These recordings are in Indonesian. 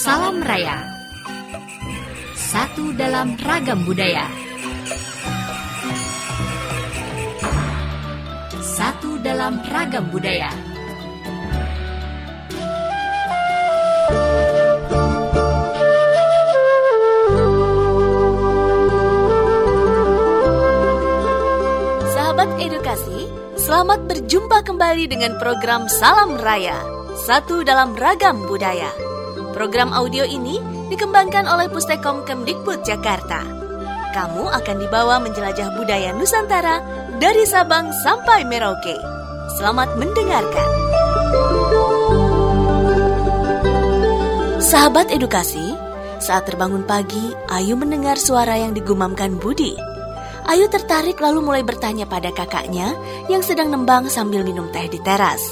Salam Raya. Satu dalam ragam budaya. Satu dalam ragam budaya. Sahabat edukasi, selamat berjumpa kembali dengan program Salam Raya, satu dalam ragam budaya. Program audio ini dikembangkan oleh Pustekom Kemdikbud Jakarta. Kamu akan dibawa menjelajah budaya Nusantara dari Sabang sampai Merauke. Selamat mendengarkan. Sahabat edukasi, saat terbangun pagi, Ayu mendengar suara yang digumamkan Budi. Ayu tertarik lalu mulai bertanya pada kakaknya yang sedang nembang sambil minum teh di teras.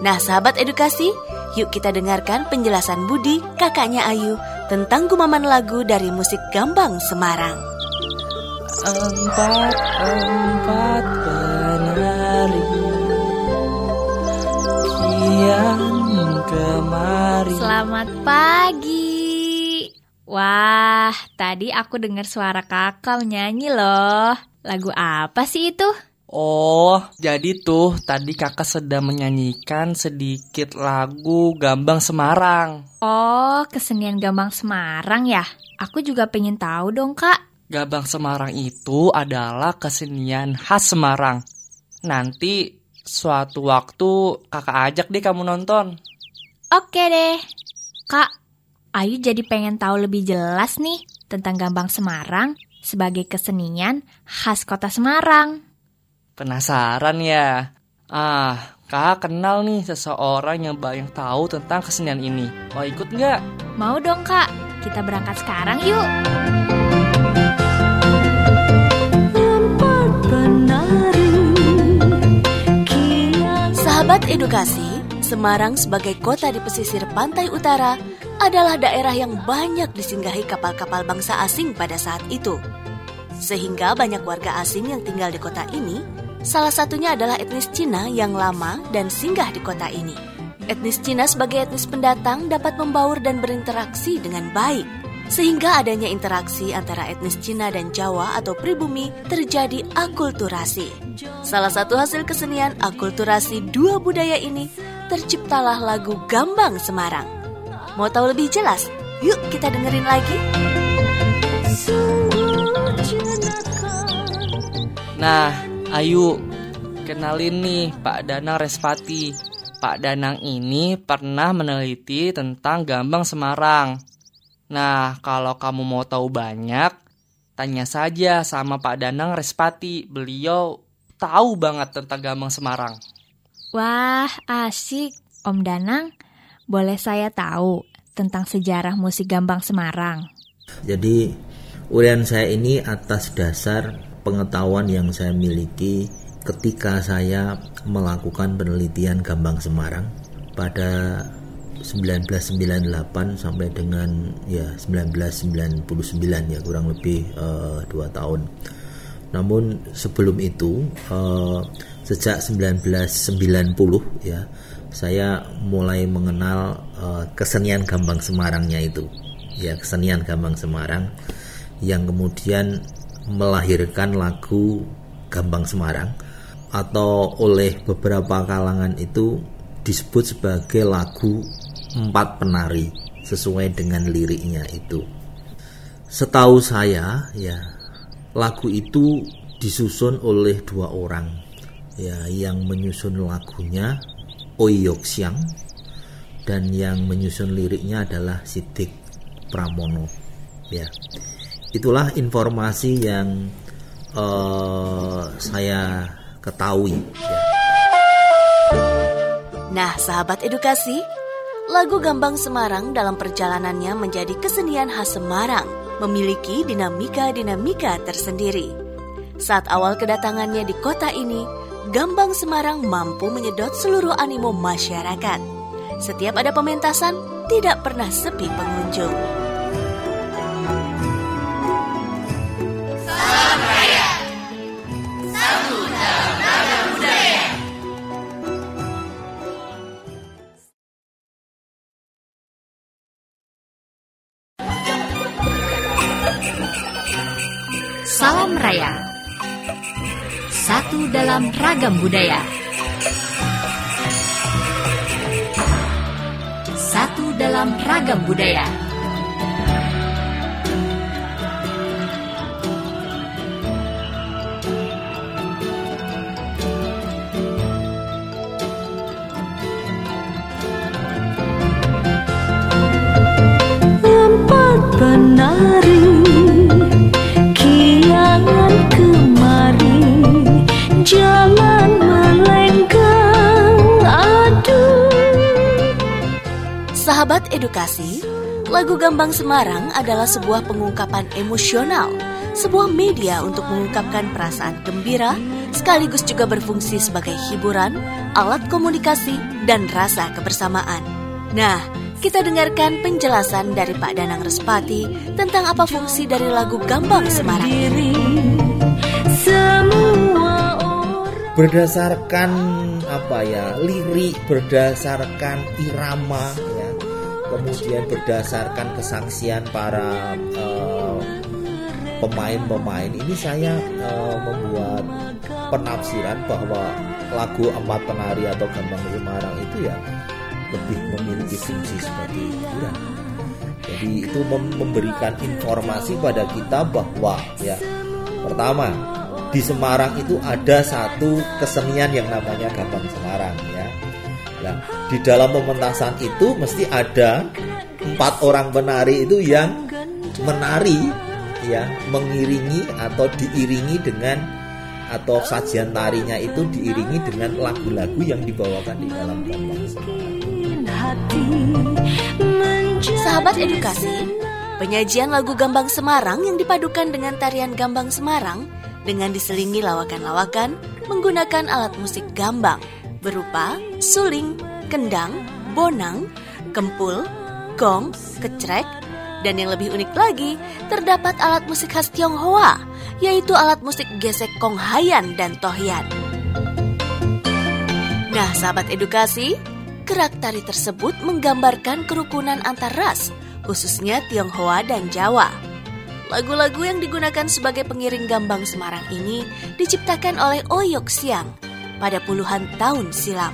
Nah, sahabat edukasi, yuk kita dengarkan penjelasan Budi, kakaknya Ayu, tentang gumaman lagu dari musik Gambang Semarang. Empat empat penari kian kemari. Selamat pagi Wah, tadi aku dengar suara kakak menyanyi loh Lagu apa sih itu? Oh, jadi tuh tadi kakak sedang menyanyikan sedikit lagu Gambang Semarang. Oh, kesenian Gambang Semarang ya? Aku juga pengen tahu dong kak Gambang Semarang itu adalah kesenian khas Semarang. Nanti suatu waktu kakak ajak deh kamu nonton. Oke deh Kak, Ayu jadi pengen tahu lebih jelas nih tentang Gambang Semarang sebagai kesenian khas kota Semarang. Penasaran ya? Ah, kakak kenal nih seseorang yang banyak tahu tentang kesenian ini. Mau ikut nggak? Mau dong kak, kita berangkat sekarang yuk. Sahabat edukasi, Semarang sebagai kota di pesisir pantai utara adalah daerah yang banyak disinggahi kapal-kapal bangsa asing pada saat itu. Sehingga banyak warga asing yang tinggal di kota ini, salah satunya adalah etnis Cina yang lama dan singgah di kota ini. Etnis Cina sebagai etnis pendatang dapat membaur dan berinteraksi dengan baik. Sehingga adanya interaksi antara etnis Cina dan Jawa atau pribumi terjadi akulturasi. Salah satu hasil kesenian akulturasi dua budaya ini terciptalah lagu Gambang Semarang. Mau tahu lebih jelas? Yuk kita dengerin lagi. Nah, ayo kenalin nih Pak Danang Respati. Pak Danang ini pernah meneliti tentang Gambang Semarang. Nah, kalau kamu mau tahu banyak, tanya saja sama Pak Danang Respati. Beliau tahu banget tentang Gambang Semarang. Wah, asik. Om Danang, boleh saya tahu tentang sejarah musik Gambang Semarang? Jadi urian saya ini atas dasar pengetahuan yang saya miliki ketika saya melakukan penelitian Gambang Semarang pada 1998 sampai dengan ya 1999 ya kurang lebih uh, dua tahun. Namun sebelum itu uh, sejak 1990 ya saya mulai mengenal uh, kesenian Gambang Semarangnya itu ya kesenian Gambang Semarang yang kemudian melahirkan lagu Gambang Semarang atau oleh beberapa kalangan itu disebut sebagai lagu empat penari sesuai dengan liriknya itu. Setahu saya ya lagu itu disusun oleh dua orang ya yang menyusun lagunya Oyok Siang dan yang menyusun liriknya adalah Sidik Pramono ya itulah informasi yang uh, saya ketahui ya. Nah, sahabat edukasi, lagu Gambang Semarang dalam perjalanannya menjadi kesenian khas Semarang, memiliki dinamika-dinamika tersendiri. Saat awal kedatangannya di kota ini, Gambang Semarang mampu menyedot seluruh animo masyarakat. Setiap ada pementasan, tidak pernah sepi pengunjung. Salam Raya. Satu dalam ragam budaya. Satu dalam ragam budaya. Empat penari Sahabat edukasi, lagu Gambang Semarang adalah sebuah pengungkapan emosional, sebuah media untuk mengungkapkan perasaan gembira, sekaligus juga berfungsi sebagai hiburan, alat komunikasi, dan rasa kebersamaan. Nah, kita dengarkan penjelasan dari Pak Danang Respati tentang apa fungsi dari lagu Gambang Semarang. berdasarkan apa ya lirik berdasarkan irama ya kemudian berdasarkan kesaksian para eh, pemain-pemain ini saya eh, membuat penafsiran bahwa lagu empat penari atau gambang Semarang itu ya lebih memiliki fungsi sebagai hiburan jadi itu mem- memberikan informasi pada kita bahwa ya pertama di Semarang itu ada satu kesenian yang namanya Gambang Semarang ya. Nah, di dalam pementasan itu mesti ada empat orang penari itu yang menari ya, mengiringi atau diiringi dengan atau sajian tarinya itu diiringi dengan lagu-lagu yang dibawakan di dalam Gambang Semarang. Sahabat edukasi, penyajian lagu Gambang Semarang yang dipadukan dengan tarian Gambang Semarang dengan diselingi lawakan-lawakan menggunakan alat musik gambang berupa suling, kendang, bonang, kempul, gong, kecrek, dan yang lebih unik lagi, terdapat alat musik khas Tionghoa, yaitu alat musik gesek konghayan dan tohyan. Nah, sahabat edukasi, gerak tari tersebut menggambarkan kerukunan antar ras, khususnya Tionghoa dan Jawa. Lagu-lagu yang digunakan sebagai pengiring gambang Semarang ini diciptakan oleh Oyok Siang pada puluhan tahun silam.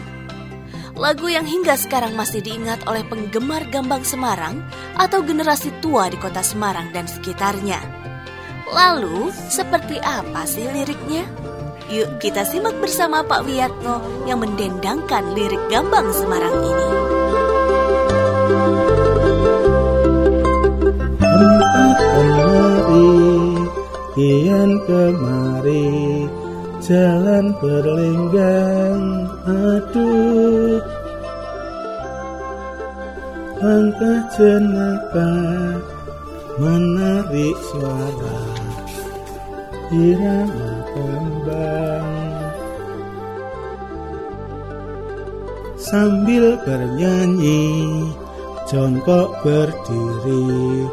Lagu yang hingga sekarang masih diingat oleh penggemar gambang Semarang atau generasi tua di kota Semarang dan sekitarnya. Lalu, seperti apa sih liriknya? Yuk kita simak bersama Pak Wiyatno yang mendendangkan lirik gambang Semarang ini. Penari kian kemari jalan berlenggang aduh. Langkah jenaka menarik suara. Irama kembang sambil bernyanyi jongkok berdiri.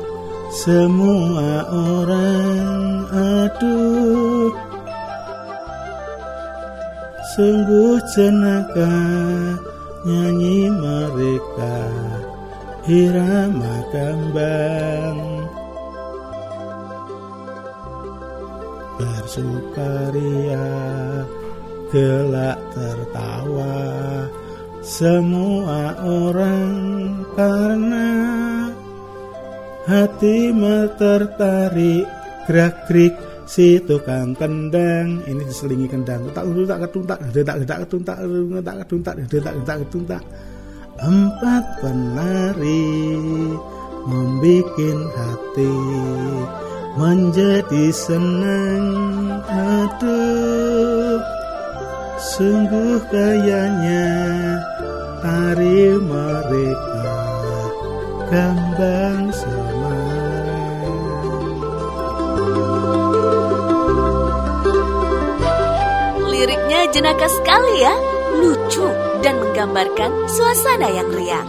Semua orang aduh sungguh jenaka nyanyi mereka. Irama kembang. Bersukaria gelak tertawa semua orang karena hati tertarik gerak-gerik si tukang kendang ini diselingi kendang. Tak tak ketuntak. Tak tak ketuntak tak ketuntak tak tak ketuntak. Empat penari membikin hati menjadi senang aduh sungguh kayanya tari mereka gambang Semarang Liriknya jenaka sekali ya, lucu dan menggambarkan suasana yang riang.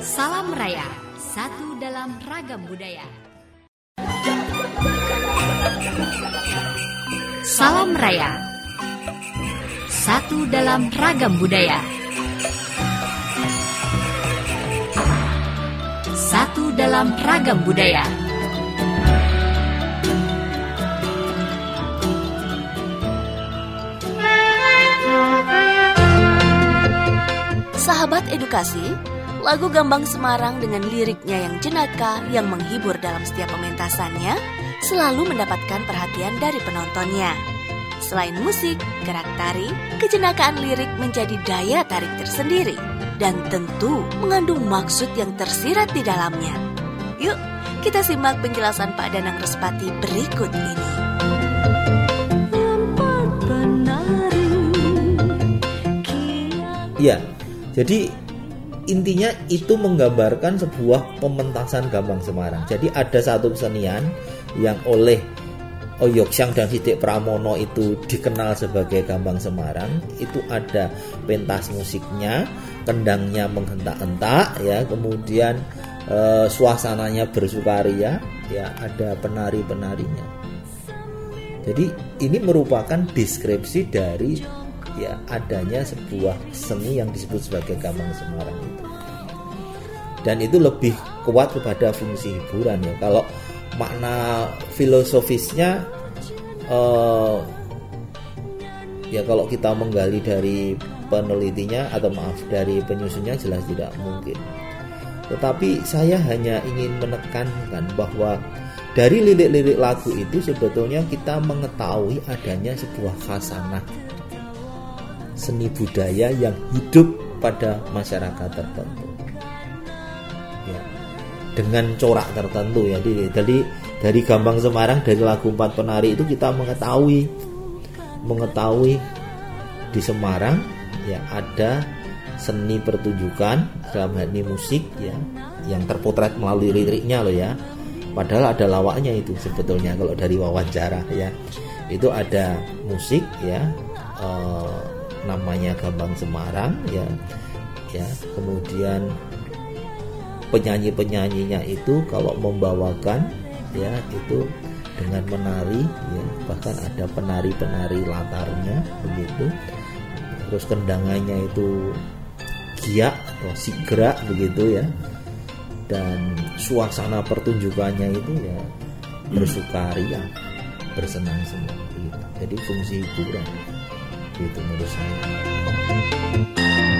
Salam Raya, satu dalam ragam budaya. Salam Raya Satu dalam ragam budaya Satu dalam ragam budaya Sahabat edukasi, lagu Gambang Semarang dengan liriknya yang jenaka yang menghibur dalam setiap pementasannya selalu mendapatkan perhatian dari penontonnya. Selain musik, gerak tari, kejenakaan lirik menjadi daya tarik tersendiri dan tentu mengandung maksud yang tersirat di dalamnya. Yuk, kita simak penjelasan Pak Danang Respati berikut ini. Ya, jadi intinya itu menggambarkan sebuah pementasan Gambang Semarang. Jadi ada satu kesenian yang oleh Oyoksyang dan Sidik Pramono itu dikenal sebagai Gambang Semarang. Itu ada pentas musiknya, kendangnya menghentak-hentak, ya, kemudian eh, suasananya bersukaria, ya, ada penari-penarinya. Jadi ini merupakan deskripsi dari ya adanya sebuah seni yang disebut sebagai Gambang Semarang itu. Dan itu lebih kuat kepada fungsi hiburan ya. Kalau makna filosofisnya eh, ya kalau kita menggali dari penelitinya atau maaf dari penyusunnya jelas tidak mungkin. Tetapi saya hanya ingin menekankan bahwa dari lirik-lirik lagu itu sebetulnya kita mengetahui adanya sebuah khasanah seni budaya yang hidup pada masyarakat tertentu. Ya. Dengan corak tertentu ya. Jadi dari dari Gambang Semarang dari lagu Empat Penari itu kita mengetahui mengetahui di Semarang ya ada seni pertunjukan dalam hal ini musik ya yang terpotret melalui liriknya loh ya. Padahal ada lawaknya itu sebetulnya kalau dari wawancara ya. Itu ada musik ya eh, namanya Gambang Semarang ya ya kemudian penyanyi penyanyinya itu kalau membawakan ya itu dengan menari ya bahkan ada penari penari latarnya begitu. Terus kendangannya itu giak atau sigrak begitu ya. Dan suasana pertunjukannya itu ya bersukaria bersenang-senang gitu. jadi fungsi hiburan gitu menurut saya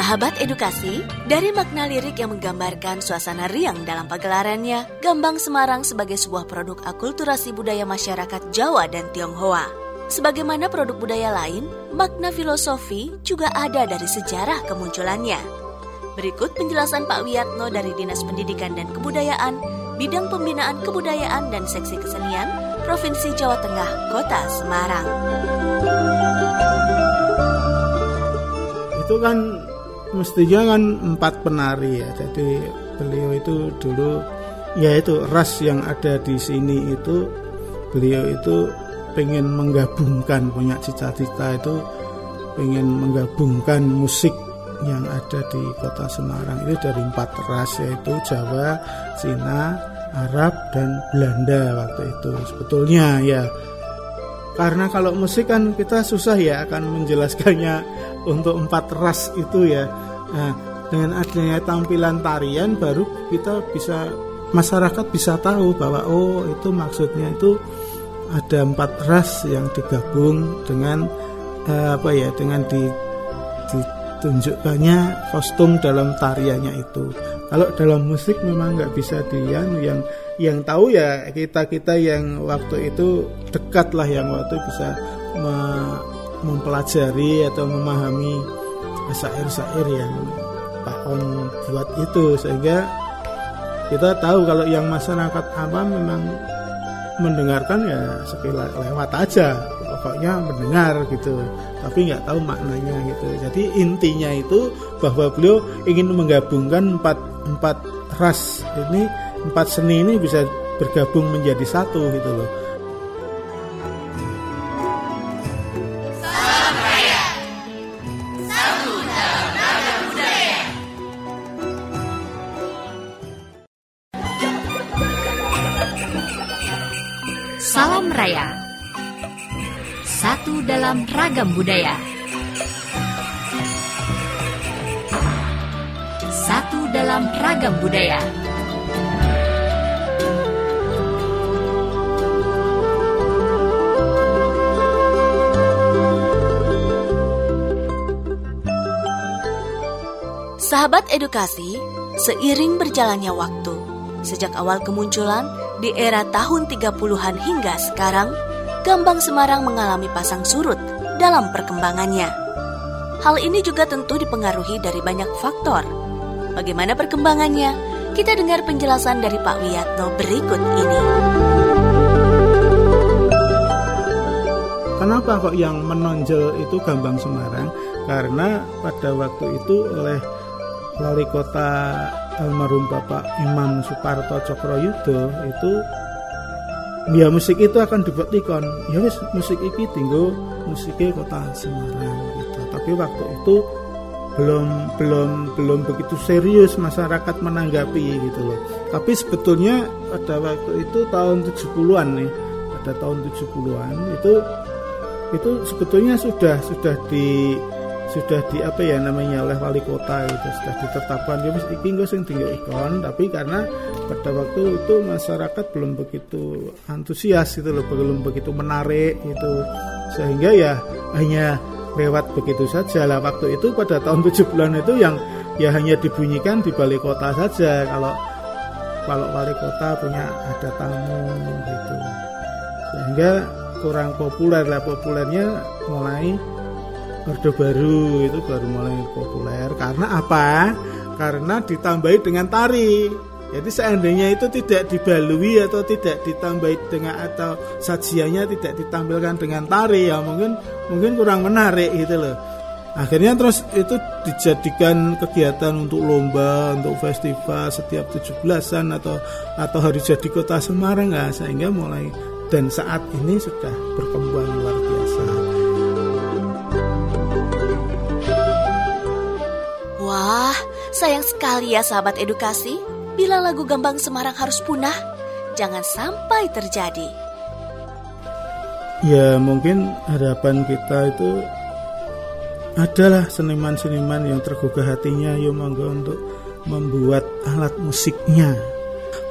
Sahabat edukasi, dari makna lirik yang menggambarkan suasana riang dalam pagelarannya, Gambang Semarang sebagai sebuah produk akulturasi budaya masyarakat Jawa dan Tionghoa. Sebagaimana produk budaya lain, makna filosofi juga ada dari sejarah kemunculannya. Berikut penjelasan Pak Wiyatno dari Dinas Pendidikan dan Kebudayaan, Bidang Pembinaan Kebudayaan dan Seksi Kesenian, Provinsi Jawa Tengah, Kota Semarang. itu kan mestinya kan empat penari ya. Jadi beliau itu dulu ya itu ras yang ada di sini itu beliau itu pengen menggabungkan punya cita-cita itu pengen menggabungkan musik yang ada di kota Semarang. Itu dari empat ras yaitu Jawa, Cina, Arab dan Belanda waktu itu. Sebetulnya ya karena kalau musik kan kita susah ya akan menjelaskannya untuk empat ras itu ya. Nah, dengan adanya tampilan tarian baru kita bisa masyarakat bisa tahu bahwa oh itu maksudnya itu ada empat ras yang digabung dengan eh, apa ya dengan di, ditunjukkannya kostum dalam tariannya itu. Kalau dalam musik memang nggak bisa dia yang yang tahu ya kita kita yang waktu itu dekat lah yang waktu bisa mempelajari atau memahami syair-syair yang Pak On buat itu sehingga kita tahu kalau yang masyarakat awam memang mendengarkan ya sekilas lewat aja pokoknya mendengar gitu tapi nggak tahu maknanya gitu. Jadi intinya itu bahwa beliau ingin menggabungkan empat empat ras ini empat seni ini bisa bergabung menjadi satu gitu loh Raya. Satu dalam ragam budaya. Satu dalam ragam budaya. Sahabat edukasi, seiring berjalannya waktu, sejak awal kemunculan di era tahun 30-an hingga sekarang, Gambang Semarang mengalami pasang surut dalam perkembangannya. Hal ini juga tentu dipengaruhi dari banyak faktor. Bagaimana perkembangannya? Kita dengar penjelasan dari Pak Wiyatno berikut ini. Kenapa kok yang menonjol itu Gambang Semarang? Karena pada waktu itu oleh wali kota almarhum Bapak Imam Suparto Cokroyudo itu ya musik itu akan dibuktikan. Ya wis musik iki tinggal musiknya kota Semarang gitu. Tapi waktu itu belum belum belum begitu serius masyarakat menanggapi gitu loh. Tapi sebetulnya pada waktu itu tahun 70-an nih pada tahun 70-an itu itu sebetulnya sudah sudah di sudah di apa ya namanya oleh wali kota itu sudah ditetapkan. Ya mesti iki sing tinggal ikon tapi karena pada waktu itu masyarakat belum begitu antusias gitu loh belum begitu menarik itu sehingga ya hanya lewat begitu saja. Lah waktu itu pada tahun 70-an itu yang ya hanya dibunyikan di balai kota saja. Kalau kalau wali kota punya ada tamu gitu. Sehingga kurang populer lah populernya mulai Orde Baru itu baru mulai populer karena apa? Karena ditambahi dengan tari. Jadi seandainya itu tidak dibalui atau tidak ditambahi dengan atau sajiannya tidak ditampilkan dengan tari ya mungkin mungkin kurang menarik gitu loh. Akhirnya terus itu dijadikan kegiatan untuk lomba, untuk festival setiap 17-an atau atau hari jadi kota Semarang nah, sehingga mulai dan saat ini sudah berkembang luar sayang sekali ya sahabat edukasi. Bila lagu Gambang Semarang harus punah, jangan sampai terjadi. Ya mungkin harapan kita itu adalah seniman-seniman yang tergugah hatinya yuk monggo untuk membuat alat musiknya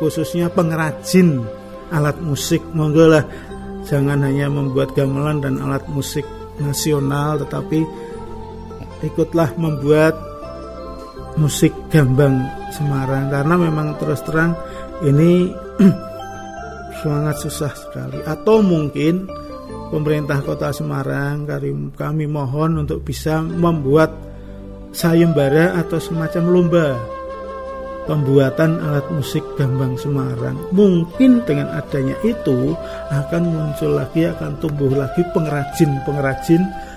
khususnya pengrajin alat musik monggo lah jangan hanya membuat gamelan dan alat musik nasional tetapi ikutlah membuat musik gambang Semarang karena memang terus terang ini sangat susah sekali. Atau mungkin pemerintah kota Semarang kami, mohon untuk bisa membuat sayembara atau semacam lomba pembuatan alat musik gambang Semarang. Mungkin dengan adanya itu akan muncul lagi akan tumbuh lagi pengrajin-pengrajin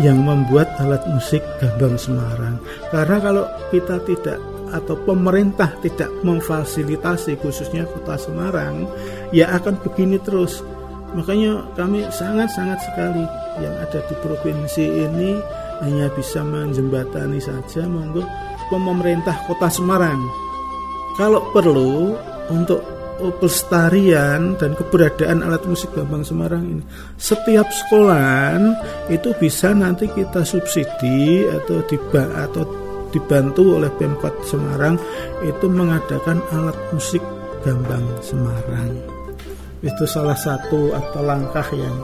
yang membuat alat musik gambang Semarang. Karena kalau kita tidak atau pemerintah tidak memfasilitasi khususnya kota Semarang ya akan begini terus. Makanya kami sangat-sangat sekali yang ada di provinsi ini hanya bisa menjembatani saja monggo pemerintah kota Semarang. Kalau perlu untuk pelestarian dan keberadaan alat musik Bambang Semarang ini. Setiap sekolahan itu bisa nanti kita subsidi atau diba atau dibantu oleh Pemkot Semarang itu mengadakan alat musik Gambang Semarang. Itu salah satu atau langkah yang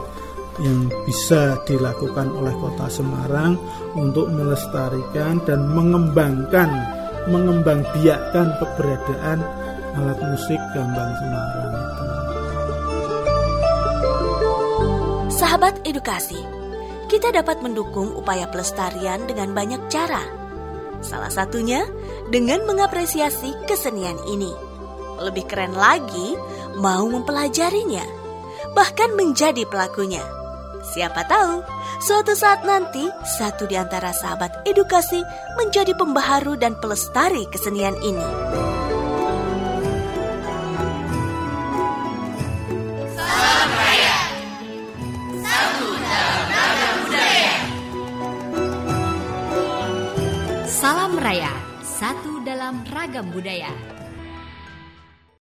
yang bisa dilakukan oleh Kota Semarang untuk melestarikan dan mengembangkan mengembangbiakkan keberadaan alat musik Gambang Semarang itu. Sahabat edukasi, kita dapat mendukung upaya pelestarian dengan banyak cara. Salah satunya dengan mengapresiasi kesenian ini. Lebih keren lagi, mau mempelajarinya, bahkan menjadi pelakunya. Siapa tahu, suatu saat nanti satu di antara sahabat edukasi menjadi pembaharu dan pelestari kesenian ini. Salam Raya, satu dalam ragam budaya.